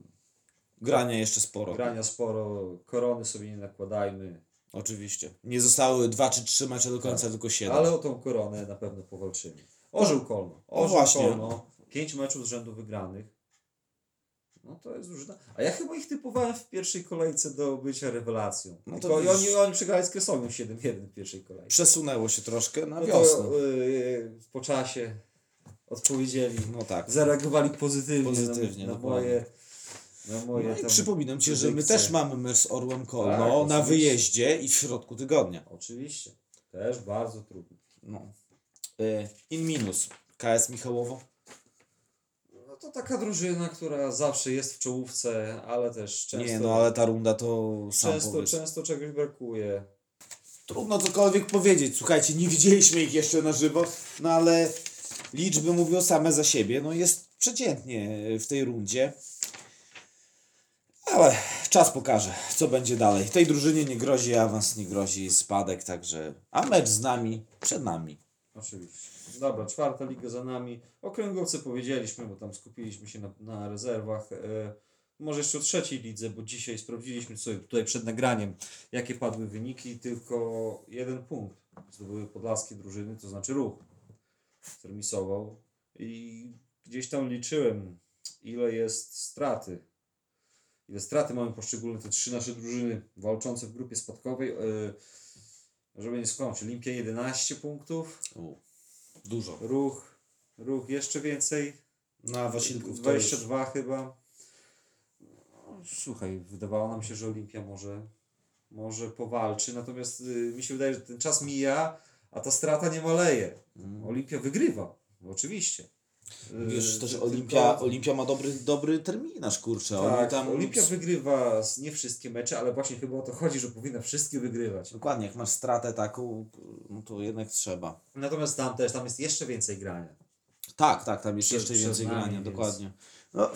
Grania jeszcze sporo. grania sporo, korony sobie nie nakładajmy, Oczywiście. Nie zostały dwa czy trzy mecze do końca, tylko siedem. ale o tą koronę na pewno powalczymy. Orzeł Kolno. Orzeł właśnie. Kolno. Pięć meczów z rzędu wygranych. No to jest drużyna. A ja chyba ich typowałem w pierwszej kolejce do bycia rewelacją. No to i oni, oni przegrali z Kresowią 7-1 w pierwszej kolejce. Przesunęło się troszkę na No wiosnę. to yy, po czasie odpowiedzieli, No tak. zareagowali pozytywnie, Pozytywnie, na, na moje, na moje No i tam przypominam Ci, że my też mamy mecz z Orłem Kolno Tak, na oczywiście. wyjeździe i w środku tygodnia. Oczywiście. Też bardzo trudny. No. Y, In minus. KS Michałowo. No to taka drużyna, która zawsze jest w czołówce, ale też często, Nie, no ale ta runda to sam często, często czegoś brakuje. Trudno cokolwiek powiedzieć. Słuchajcie, nie widzieliśmy ich jeszcze na żywo, no ale liczby mówią same za siebie. No jest przeciętnie w tej rundzie. Ale czas pokaże, co będzie dalej. Tej drużynie nie grozi awans, nie grozi spadek, także. A mecz z nami, przed nami. Oczywiście. Dobra, czwarta liga za nami. O powiedzieliśmy, bo tam skupiliśmy się na, na rezerwach. E, może jeszcze o trzeciej lidze, bo dzisiaj sprawdziliśmy sobie tutaj przed nagraniem, jakie padły wyniki. Tylko jeden punkt zdobyły podlaskie drużyny, to znaczy ruch. Zremisował. I gdzieś tam liczyłem, ile jest straty. Ile straty mamy poszczególne te trzy nasze drużyny walczące w grupie spadkowej. E, żeby nie skończyć, Olimpia 11 punktów, dużo. Ruch, ruch jeszcze więcej. Na Wasilków to już... 22 chyba. No, Słuchaj, wydawało nam się, że Olimpia może, może powalczy, natomiast y, mi się wydaje, że ten czas mija, a ta strata nie maleje. Olimpia wygrywa, oczywiście. Wiesz też, tylko- Olimpia, Olimpia ma dobry, dobry terminarz, kurczę. Tak, tam... Olimpia wygrywa nie wszystkie mecze, ale właśnie chyba o to chodzi, że powinna wszystkie wygrywać. Dokładnie, jak masz stratę taką, no to jednak trzeba. Natomiast tam też, tam jest jeszcze więcej grania. Tak, tak, tam jest Przed- jeszcze przed więcej grania, więc- dokładnie. No,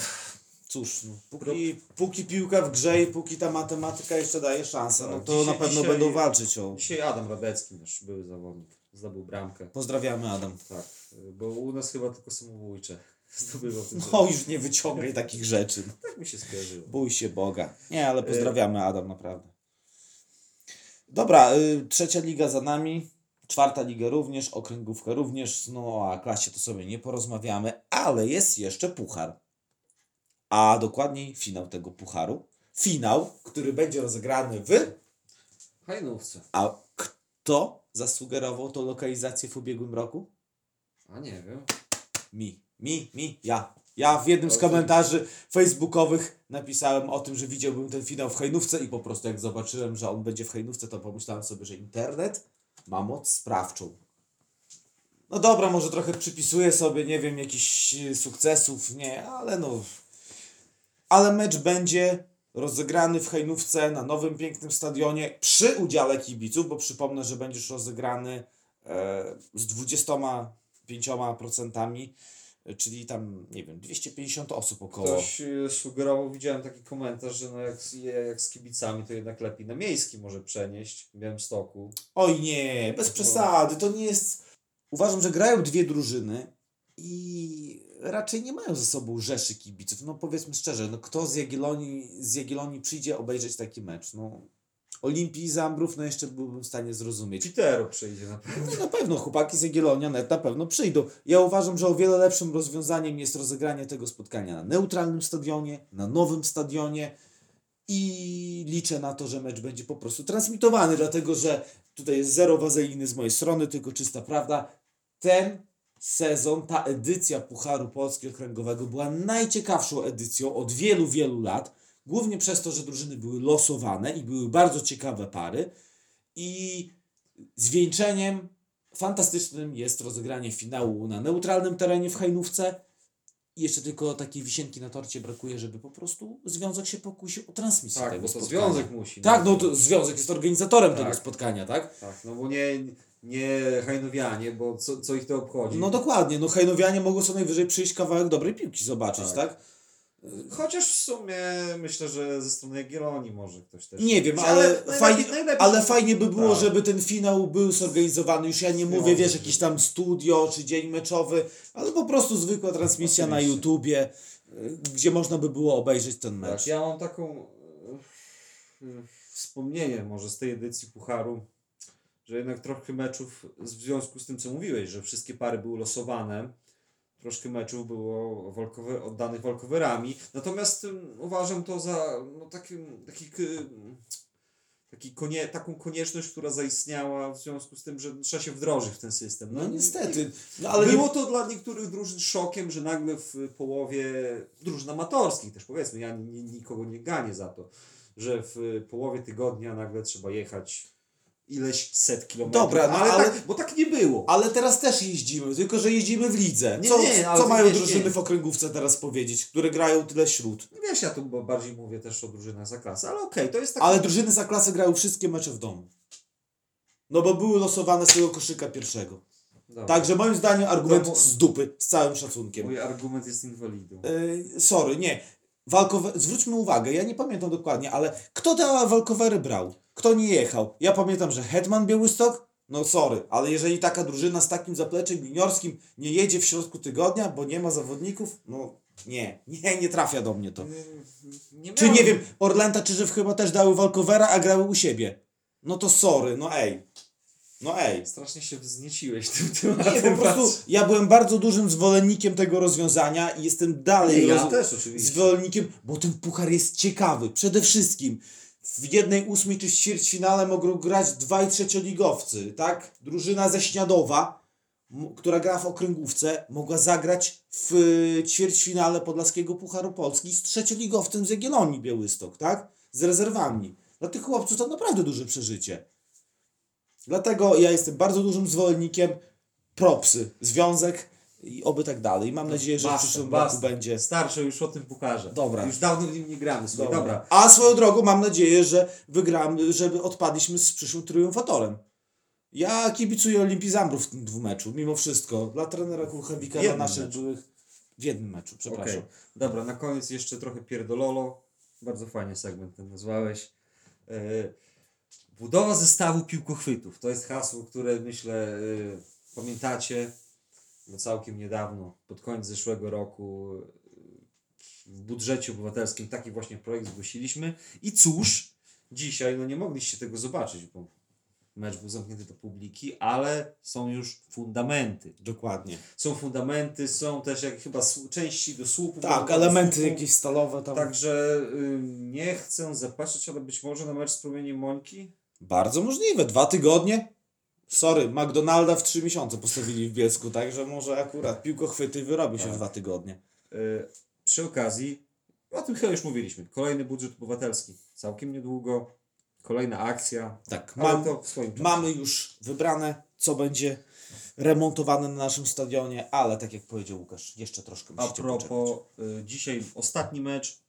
cóż, no, póki, póki piłka w grze i póki ta matematyka jeszcze daje szansę, no Tak, to na dzisiaj- pewno dzisiaj- będą walczyć o... Dzisiaj Adam Radecki, nasz były zawodnik, zdobył bramkę. Pozdrawiamy, Adam. Tak, bo u nas chyba tylko samobójcze zdobywał tym. No już nie wyciągaj takich rzeczy. Tak mi się skojarzyło. Bój się Boga. Nie, ale pozdrawiamy, Adam, naprawdę. Dobra, y, trzecia liga za nami, czwarta liga również, okręgówka również, no A klasie to sobie nie porozmawiamy, ale jest jeszcze puchar. A dokładniej finał tego pucharu. Finał, który będzie rozegrany w... Hajnówce. A kto zasugerował tą lokalizację w ubiegłym roku? A nie wiem. Mi, mi, mi, ja. Ja w jednym z komentarzy facebookowych napisałem o tym, że widziałbym ten finał w hejnówce i po prostu jak zobaczyłem, że on będzie w hejnówce, to pomyślałem sobie, że internet ma moc sprawczą. No dobra, może trochę przypisuję sobie, nie wiem, jakichś sukcesów, nie, ale no... Ale mecz będzie rozegrany w hejnówce na nowym pięknym stadionie przy udziale kibiców, bo przypomnę, że będziesz rozegrany e, z 20 5%, czyli tam, nie wiem, 250 osób około. Ktoś e, sugerował, widziałem taki komentarz, że no jak, jak z kibicami, to jednak lepiej na miejski może przenieść w stoku. Oj nie, bez przesady, to nie jest... Uważam, że grają dwie drużyny i raczej nie mają ze sobą rzeszy kibiców. No powiedzmy szczerze, no kto z Jagiellonii, z Jagiellonii przyjdzie obejrzeć taki mecz? No Olimpii Zambrów, no jeszcze byłbym w stanie zrozumieć. Pitero przejdzie na pewno. No na pewno chłopaki z Jagiellonia net na pewno przyjdą. Ja uważam, że o wiele lepszym rozwiązaniem jest rozegranie tego spotkania na neutralnym stadionie, na nowym stadionie i liczę na to, że mecz będzie po prostu transmitowany, dlatego że tutaj jest zero wazeliny z mojej strony, tylko czysta prawda. Ten sezon, ta edycja Pucharu Polskiego Kręgowego była najciekawszą edycją od wielu, wielu lat. Głównie przez to, że drużyny były losowane i były bardzo ciekawe pary. I zwieńczeniem fantastycznym jest rozegranie finału na neutralnym terenie w Hajnówce. I jeszcze tylko takiej wisienki na torcie brakuje, żeby po prostu związek się pokusił o transmisję Tak, tego bo to spotkania. związek musi. Tak, no to związek jest organizatorem tego Tak. spotkania, tak? Tak, no bo nie, nie Hajnowianie, bo co, co ich to obchodzi. No dokładnie, no Hajnowianie mogą co najwyżej przyjść kawałek dobrej piłki zobaczyć, Tak. tak? Chociaż w sumie myślę, że ze strony Jagiellonii może ktoś też. Nie wiem, Ale ale, najlepiej- fajnie, najlepiej- ale fajnie by było, Tak. żeby ten finał był zorganizowany. Już ja nie mówię, wiesz, jakiś tam studio czy dzień meczowy, ale po prostu zwykła transmisja na. YouTubie, y, gdzie można by było obejrzeć ten mecz. Tak, ja mam taką e, wspomnienie może z tej edycji Pucharu, że jednak trochę meczów w związku z tym, co mówiłeś, że wszystkie pary były losowane, troszkę meczów było walkowe, oddanych walkowerami, natomiast ym, uważam to za no, taki, taki, taki konie, taką konieczność, która zaistniała w związku z tym, że trzeba się wdrożyć w ten system. No niestety. No, ale Było to dla niektórych drużyn szokiem, że nagle w połowie drużyn amatorskich też powiedzmy, ja ni- nikogo nie ganię za to, że w połowie tygodnia nagle trzeba jechać ileś set kilometrów. Dobra, no ale, ale- Tak, bo tak nie było. Ale teraz też jeździmy, tylko że jeździmy w lidze. Nie, Co, nie, co mają wiesz, drużyny nie. w okręgówce teraz powiedzieć, które grają tyle śród? No Wiesz, ja tu bardziej mówię też o drużynach za klasę, ale okej, to jest tak. Ale drużyny za klasę grają wszystkie mecze w domu. No bo były losowane z tego koszyka pierwszego. Dobra. Także moim zdaniem argument z dupy, z całym szacunkiem. Mój argument jest inwalidą. Yy, sorry, nie. Walkowe... Zwróćmy uwagę, ja nie pamiętam dokładnie, ale kto te walkowery brał? Kto nie jechał? Ja pamiętam, że Hetman Białystok, no sorry, ale jeżeli taka drużyna z takim zapleczem juniorskim nie jedzie w środku tygodnia, bo nie ma zawodników, no nie, nie, nie trafia do mnie to. Nie Czy nie wiem, Orlęta czy Żyw chyba też dały walkowera, a grały u siebie. No to sorry, no ej. No ej. Strasznie się wznieciłeś tym Nie, tematem. po prostu ja byłem bardzo dużym zwolennikiem tego rozwiązania i jestem dalej Nie, ja roz- też oczywiście. zwolennikiem, bo ten puchar jest ciekawy. Przede wszystkim w jednej ósmej czy ćwierćfinale mogą grać dwaj trzecioligowcy, tak? Drużyna ze Śniadowa, która gra w okręgówce, mogła zagrać w y, ćwierćfinale Podlaskiego Pucharu Polski z trzecioligowcem z Jagiellonii Białystok, tak? Z rezerwami. Dla tych chłopców to naprawdę duże przeżycie. Dlatego ja jestem bardzo dużym zwolennikiem propsy, związek i oby tak dalej. Mam nadzieję, że w Basta, przyszłym basta. roku będzie. Starsze już o tym pucharze. Dobra. Już dawno w nim nie gramy. Słuchaj, dobra. A swoją drogą mam nadzieję, że wygramy, żeby odpadliśmy z przyszłym triumfatorem. Ja kibicuję Olimpii Zambrów w tym dwumeczu, mimo wszystko. Dla trenera Kuchewika, W dla naszych meczu. byłych... W jednym meczu, przepraszam. Okej. Dobra, na koniec jeszcze trochę pierdololo. Bardzo fajnie segment ten nazwałeś. Yy, budowa zestawu piłkochwytów. To jest hasło, które myślę yy, pamiętacie, bo całkiem niedawno, pod koniec zeszłego roku yy, w budżecie obywatelskim taki właśnie projekt zgłosiliśmy. I cóż, dzisiaj no nie mogliście tego zobaczyć, bo mecz był zamknięty do publiki, ale są już fundamenty. Dokładnie. Są fundamenty, są też jak chyba części do słupu. Tak, do elementy słupu. jakieś stalowe tam. Także y, nie chcę zapatrzeć, ale być może na mecz z promieniem Mońki. Bardzo możliwe. Dwa tygodnie? Sorry, McDonalda w trzy miesiące postawili w Bielsku, także może akurat piłkochwyty wyrobią się w Tak. dwa tygodnie. Y, przy okazji, o tym chyba już mówiliśmy, kolejny budżet obywatelski. Całkiem niedługo. Kolejna akcja. Tak, mam, w. Mamy już wybrane, co będzie remontowane na naszym stadionie, ale tak jak powiedział Łukasz, jeszcze troszkę A musicie propos, y, dzisiaj ostatni mecz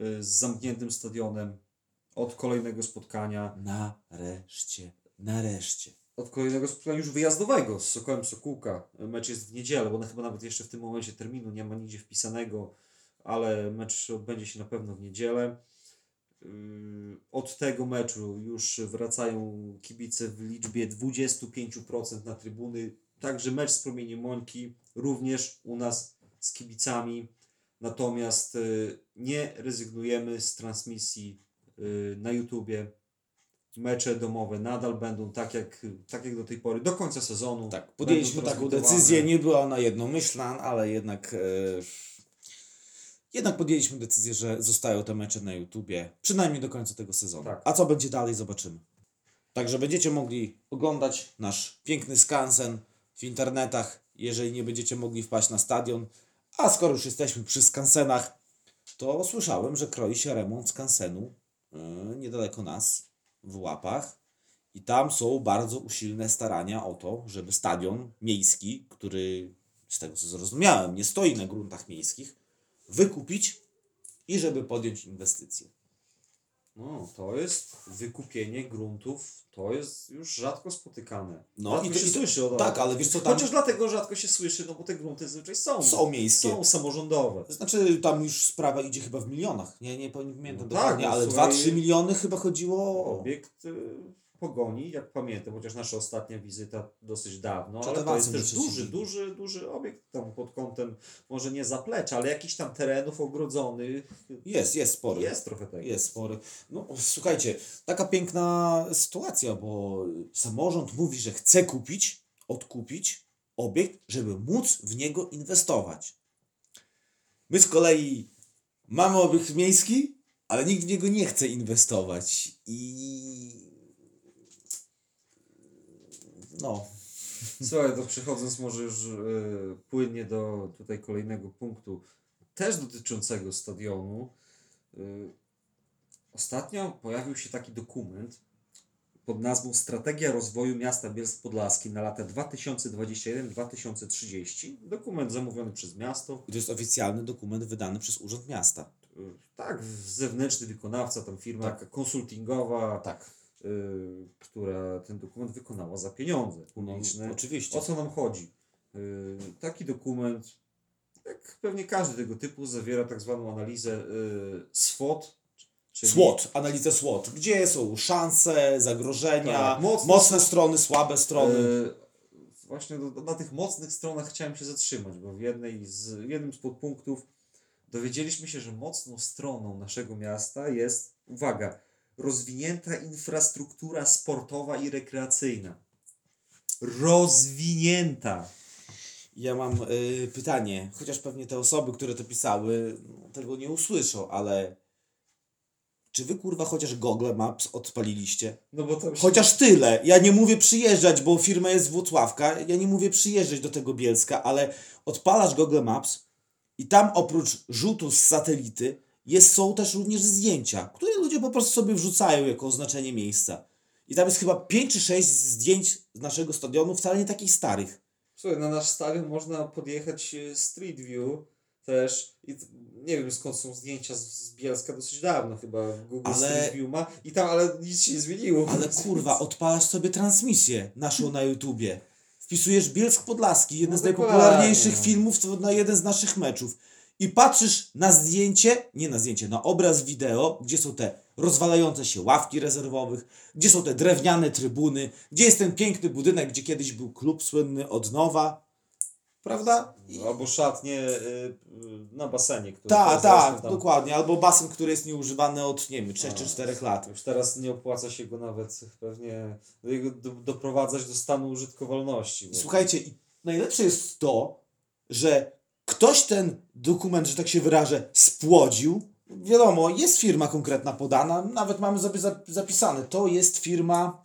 y, z zamkniętym stadionem od kolejnego spotkania. Nareszcie, nareszcie. Od kolejnego spotkania już wyjazdowego z Sokołem Sokółka. Mecz jest w niedzielę, bo chyba nawet jeszcze w tym momencie terminu nie ma nigdzie wpisanego, ale mecz odbędzie się na pewno w niedzielę. Yy, Od tego meczu już wracają kibice w liczbie 25% na trybuny. Także mecz z promieniem Mońki również u nas z kibicami. Natomiast yy, nie rezygnujemy z transmisji yy, na YouTubie mecze domowe nadal będą tak jak, tak jak do tej pory, do końca sezonu. Tak, podjęliśmy taką decyzję, nie była ona jednomyślna, ale jednak e, jednak podjęliśmy decyzję, że zostają te mecze na YouTubie, przynajmniej do końca tego sezonu. Tak. A co będzie dalej, zobaczymy. Także będziecie mogli oglądać nasz piękny skansen w internetach, jeżeli nie będziecie mogli wpaść na stadion. A skoro już jesteśmy przy skansenach, to słyszałem, że kroi się remont skansenu e, niedaleko nas, w Łapach. I tam są bardzo usilne starania o to, żeby stadion miejski, który z tego co zrozumiałem, nie stoi na gruntach miejskich, wykupić i żeby podjąć inwestycje. No, to jest wykupienie gruntów, to jest już rzadko spotykane. No rzadko i to- się i to- słyszy o tak, ale wiesz co, tam- Chociaż dlatego rzadko się słyszy, no bo te grunty zazwyczaj są. Są miejskie. Są samorządowe. Znaczy tam już sprawa idzie chyba w milionach. Nie, nie pamiętam No tak, dokładnie, bo ale słuchaj- 2-3 miliony chyba chodziło o... Obiekt y, pogoni, jak pamiętam, chociaż nasza ostatnia wizyta dosyć dawno, ale to jest też duży, duży, duży obiekt tam pod kątem, może nie zaplecza, ale jakichś tam terenów ogrodzonych. Jest, jest spory. Jest trochę tego. Jest spory. No słuchajcie, taka piękna sytuacja, bo samorząd mówi, że chce kupić, odkupić obiekt, żeby móc w niego inwestować. My z kolei mamy obiekt miejski, ale nikt w niego nie chce inwestować. I no, Słuchaj, to przechodząc może już e, płynnie do tutaj kolejnego punktu, też dotyczącego stadionu. E, ostatnio pojawił się taki dokument, pod nazwą Strategia rozwoju miasta Bielsk Podlaski na lata 2021-2030. Dokument zamówiony przez miasto. I to jest oficjalny dokument wydany przez Urząd Miasta. Y, Tak, zewnętrzny wykonawca, tam firma taka konsultingowa, Tak. Y, która ten dokument wykonała za pieniądze No, publiczne. oczywiście. O co nam chodzi? Y, Taki dokument, jak pewnie każdy tego typu, zawiera tak zwaną analizę y, SWOT. Czyli SWOT, analiza SWOT. Gdzie są szanse, zagrożenia, Tak, mocne mocne, strony, słabe strony. Właśnie do, na tych mocnych stronach chciałem się zatrzymać, bo w, jednej z, w jednym z podpunktów dowiedzieliśmy się, że mocną stroną naszego miasta jest, uwaga, rozwinięta infrastruktura sportowa i rekreacyjna. Rozwinięta. Ja mam y, pytanie, chociaż pewnie te osoby, które to pisały, tego nie usłyszą, ale czy wy kurwa chociaż Google Maps odpaliliście? No bo się- Chociaż tyle. Ja nie mówię przyjeżdżać, bo firma jest z Włocławka. Ja nie mówię przyjeżdżać do tego Bielska, ale odpalasz Google Maps i tam oprócz rzutu z satelity jest, są też również zdjęcia, które ludzie po prostu sobie wrzucają jako oznaczenie miejsca. I tam jest chyba 5 czy 6 zdjęć z naszego stadionu, wcale nie takich starych. Słuchaj, na nasz stadion można podjechać e, Street View też i nie wiem skąd są zdjęcia z, z Bielska dosyć dawno chyba Google Ale- Street View ma i tam, ale nic się nie zmieniło. Ale kurwa, odpalasz sobie transmisję naszą na YouTubie. Wpisujesz Bielsk Podlaski, jeden No z najpopularniejszych filmów na jeden z naszych meczów. I patrzysz na zdjęcie, nie na zdjęcie, na obraz wideo, gdzie są te rozwalające się ławki rezerwowych, gdzie są te drewniane trybuny, gdzie jest ten piękny budynek, gdzie kiedyś był klub słynny od nowa. Prawda? I... Albo szatnie y, y, na basenie, który Tak, tak, tam- dokładnie. Albo basen, który jest nieużywany od, nie wiem, 3 czy A. 4 lat. Już teraz nie opłaca się go nawet pewnie do, doprowadzać do stanu użytkowalności. bo- Słuchajcie, najlepsze jest to, że ktoś ten dokument, że tak się wyrażę, spłodził. Wiadomo, jest firma konkretna podana, nawet mamy sobie zap- zapisane. To jest firma,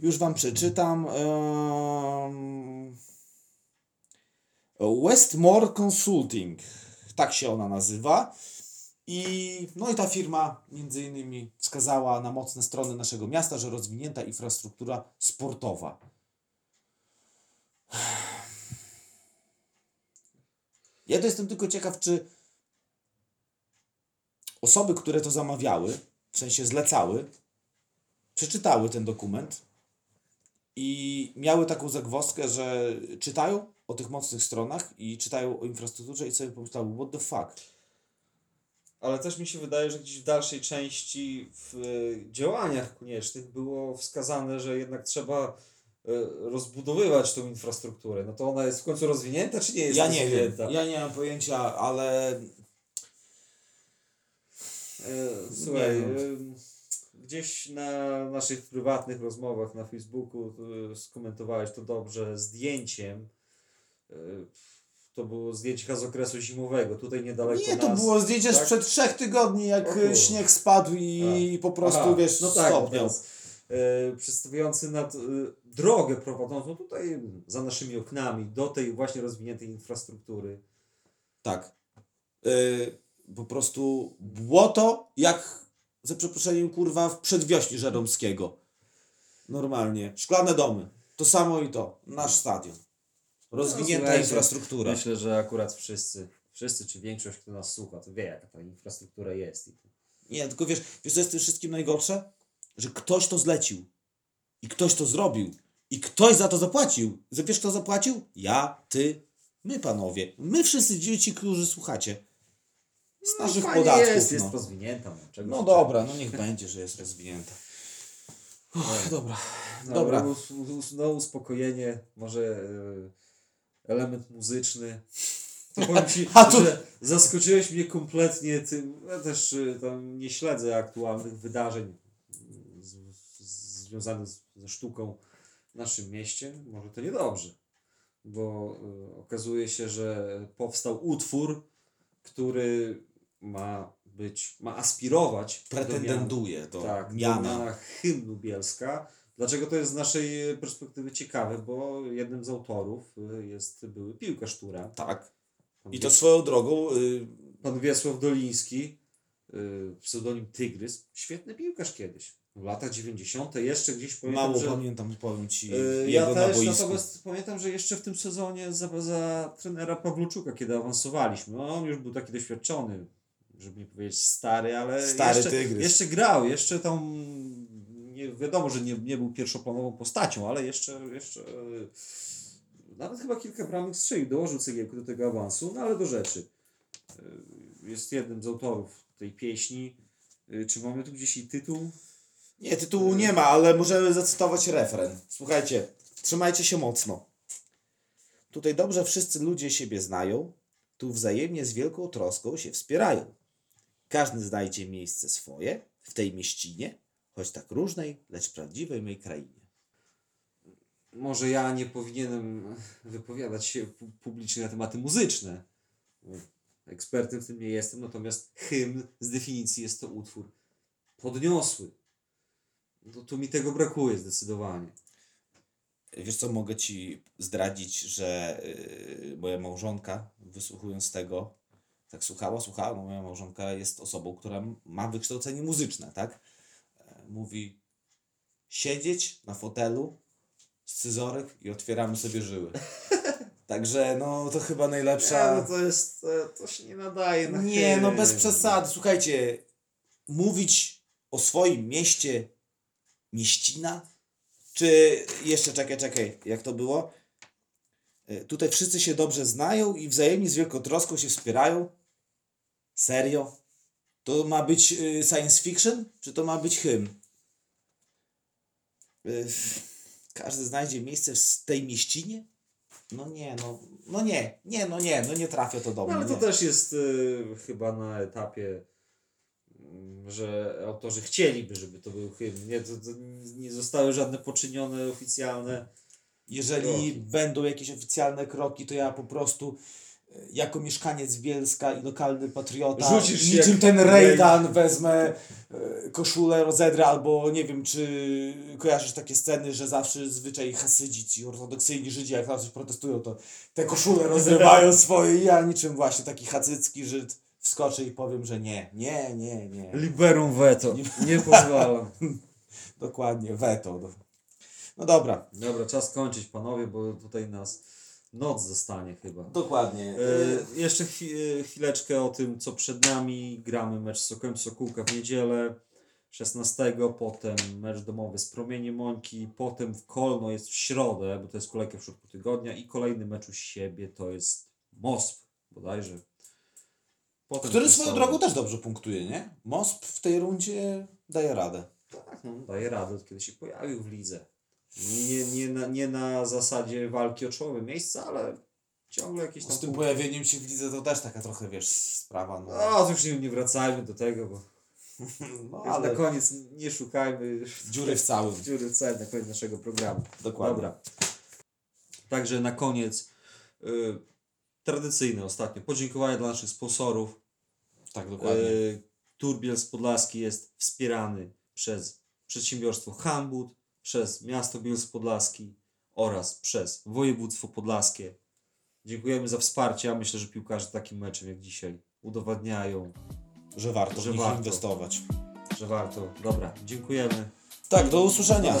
już Wam przeczytam, em, Westmore Consulting, tak się ona nazywa. I, no i ta firma między innymi wskazała na mocne strony naszego miasta, że rozwinięta infrastruktura sportowa. Ja to jestem tylko ciekaw, czy osoby, które to zamawiały, w sensie zlecały, przeczytały ten dokument i miały taką zagwozdkę, że czytają o tych mocnych stronach i czytają o infrastrukturze i sobie pomyślały, what the fuck. Ale też mi się wydaje, że gdzieś w dalszej części w e, działaniach koniecznych było wskazane, że jednak trzeba rozbudowywać tą infrastrukturę. No to ona jest w końcu rozwinięta, czy nie jest Ja nie wiem, rozwinięta? ja nie mam pojęcia, ale E, Słuchaj, e, gdzieś na naszych prywatnych rozmowach na Facebooku e, skomentowałeś to dobrze zdjęciem. E, To było zdjęcie z okresu zimowego, tutaj niedaleko nie, to nas. było zdjęcie tak? sprzed trzech tygodni, jak e, śnieg spadł i po prostu, Aha, wiesz, no tak, stopniał. e, przedstawiający nad, e, drogę prowadzącą tutaj za naszymi oknami do tej właśnie rozwiniętej infrastruktury. Tak. Y, po prostu błoto jak za przeproszeniem kurwa w przedwiośniu Żeromskiego. Normalnie. Szklane domy. To samo i to. Nasz stadion. Rozwinięta No, infrastruktura. Myślę, że akurat wszyscy, wszyscy czy większość, kto nas słucha, to wie jaka ta infrastruktura jest. Nie, tylko wiesz, wiesz co jest w tym wszystkim najgorsze? Że ktoś to zlecił. I ktoś to zrobił. I ktoś za to zapłacił. Wiesz kto zapłacił? Ja, ty, my panowie. My wszyscy dzieci, którzy słuchacie. Z naszych No fajnie podatków. jest, no. jest rozwinięta. No, No dobra, no niech będzie, że jest rozwinięta. Uff, dobra, No, dobra. Us, no uspokojenie, może e, element muzyczny. To powiem Ci, A tu- że zaskoczyłeś mnie kompletnie tym, ja też e, tam nie śledzę aktualnych wydarzeń z, z, związanych z, ze sztuką w naszym mieście. Może to niedobrze, bo e, okazuje się, że powstał utwór, który ma być, ma aspirować do miana- Pretendentuje do tak, do miana. miana hymnu Bielska. Dlaczego to jest z naszej perspektywy ciekawe? Bo jednym z autorów y, jest były piłkarz Tura. Tak. Pan, I to swoją drogą, y, pan Wiesław Doliński. yy, pseudonim Tygrys. Świetny piłkarz kiedyś. W latach 90. jeszcze gdzieś pamiętam, Mało że... pamiętam, powiem ci, Yy, Ja na też, boisku. natomiast pamiętam, że jeszcze w tym sezonie za, za trenera Pawluczuka, kiedy awansowaliśmy, no, on już był taki doświadczony, żeby nie powiedzieć stary, ale Stary jeszcze, tygrys. jeszcze grał, jeszcze tam nie, wiadomo, że nie, nie był pierwszoplanową postacią, ale jeszcze, jeszcze yy, nawet chyba kilka bramek strzelił, dołożył cegiełkę do tego awansu, no ale do rzeczy. Yy, Jest jednym z autorów tej pieśni. Yy, Czy mamy tu gdzieś i tytuł? Nie, tytułu nie ma, ale możemy zacytować refren. Słuchajcie, trzymajcie się mocno. Tutaj dobrze wszyscy ludzie siebie znają, tu wzajemnie z wielką troską się wspierają. Każdy znajdzie miejsce swoje w tej mieścinie, choć tak różnej, lecz prawdziwej mej krainie. może ja nie powinienem wypowiadać się pu- publicznie na tematy muzyczne. Ekspertem w tym nie jestem, natomiast hymn z definicji jest to utwór podniosły. No tu mi tego brakuje zdecydowanie. Wiesz co, mogę ci zdradzić, że yy, moja małżonka, wysłuchując tego, tak słuchała, słuchała, no moja małżonka jest osobą, która ma wykształcenie muzyczne, tak? E, Mówi, siedzieć na fotelu, scyzorek i otwieramy sobie żyły. Także no to chyba najlepsza... to jest, to, się nie nadaje na Nie, no bez przesady. Słuchajcie, mówić o swoim mieście mieścina? Czy jeszcze czekaj, czekaj, jak to było? E, Tutaj wszyscy się dobrze znają i wzajemnie z wielką troską się wspierają. Serio? To ma być y, science fiction, czy to ma być hymn? Y, Każdy znajdzie miejsce w tej mieścinie? No nie, no, no nie, nie, no nie, no nie trafia to do No, mnie. ale to nie. też jest y, chyba na etapie, że autorzy chcieliby, żeby to był hymn. Nie, to, to nie zostały żadne poczynione oficjalne. Jeżeli Kroki. będą jakieś oficjalne kroki, to ja po prostu e, jako mieszkaniec Bielska i lokalny patriota Rzucisz niczym ten Rejdan. Wezmę e, koszulę, rozedrę albo nie wiem, czy kojarzysz takie sceny, że zawsze zwyczaj hasydzi, ci ortodoksyjni Żydzi, jak na coś protestują, to te koszule rozrywają swoje i ja niczym właśnie taki hacycki Żyd wskoczę i powiem, że nie, nie, nie, nie. Liberum veto. Nie pozwalam. Dokładnie, weto. No, dobra, Dobra, czas kończyć panowie, bo tutaj nas noc zostanie chyba. dokładnie. E, jeszcze e, chwileczkę o tym, co przed nami. Gramy mecz z Sokiem Sokółka w niedzielę 16, potem mecz domowy z Promieniem Mońki, potem w Kolno jest w środę, bo to jest kolejka w środku tygodnia i kolejny mecz u siebie to jest Mosp bodajże. Potem Który swoją drogą też dobrze punktuje, nie? Mosp w tej rundzie daje radę. Tak, no, daje radę, od kiedy się pojawił w lidze. Nie, nie, na, nie na zasadzie walki o czołowe miejsca, ale ciągle jakieś tam Z tym punkty. pojawieniem się w lidze to też taka trochę, wiesz, sprawa. No, No, to już nie, nie wracajmy do tego, bo no ale na koniec nie szukajmy dziury w całym. dziury w całym na koniec naszego programu. Dokładnie. Dobra. Także na koniec y, tradycyjne ostatnio podziękowania dla naszych sponsorów. Tak, dokładnie. Y, Tour Bielsk Podlaski jest wspierany przez przedsiębiorstwo Hanbud, przez miasto Bielsk Podlaski oraz przez województwo podlaskie. Dziękujemy za wsparcie. Ja myślę, że piłkarze takim meczem jak dzisiaj udowadniają, że warto że w nich warto. inwestować. że warto. Dobra, dziękujemy. Tak, do usłyszenia.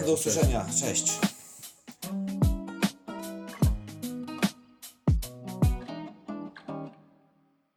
Do. Do usłyszenia. Cześć.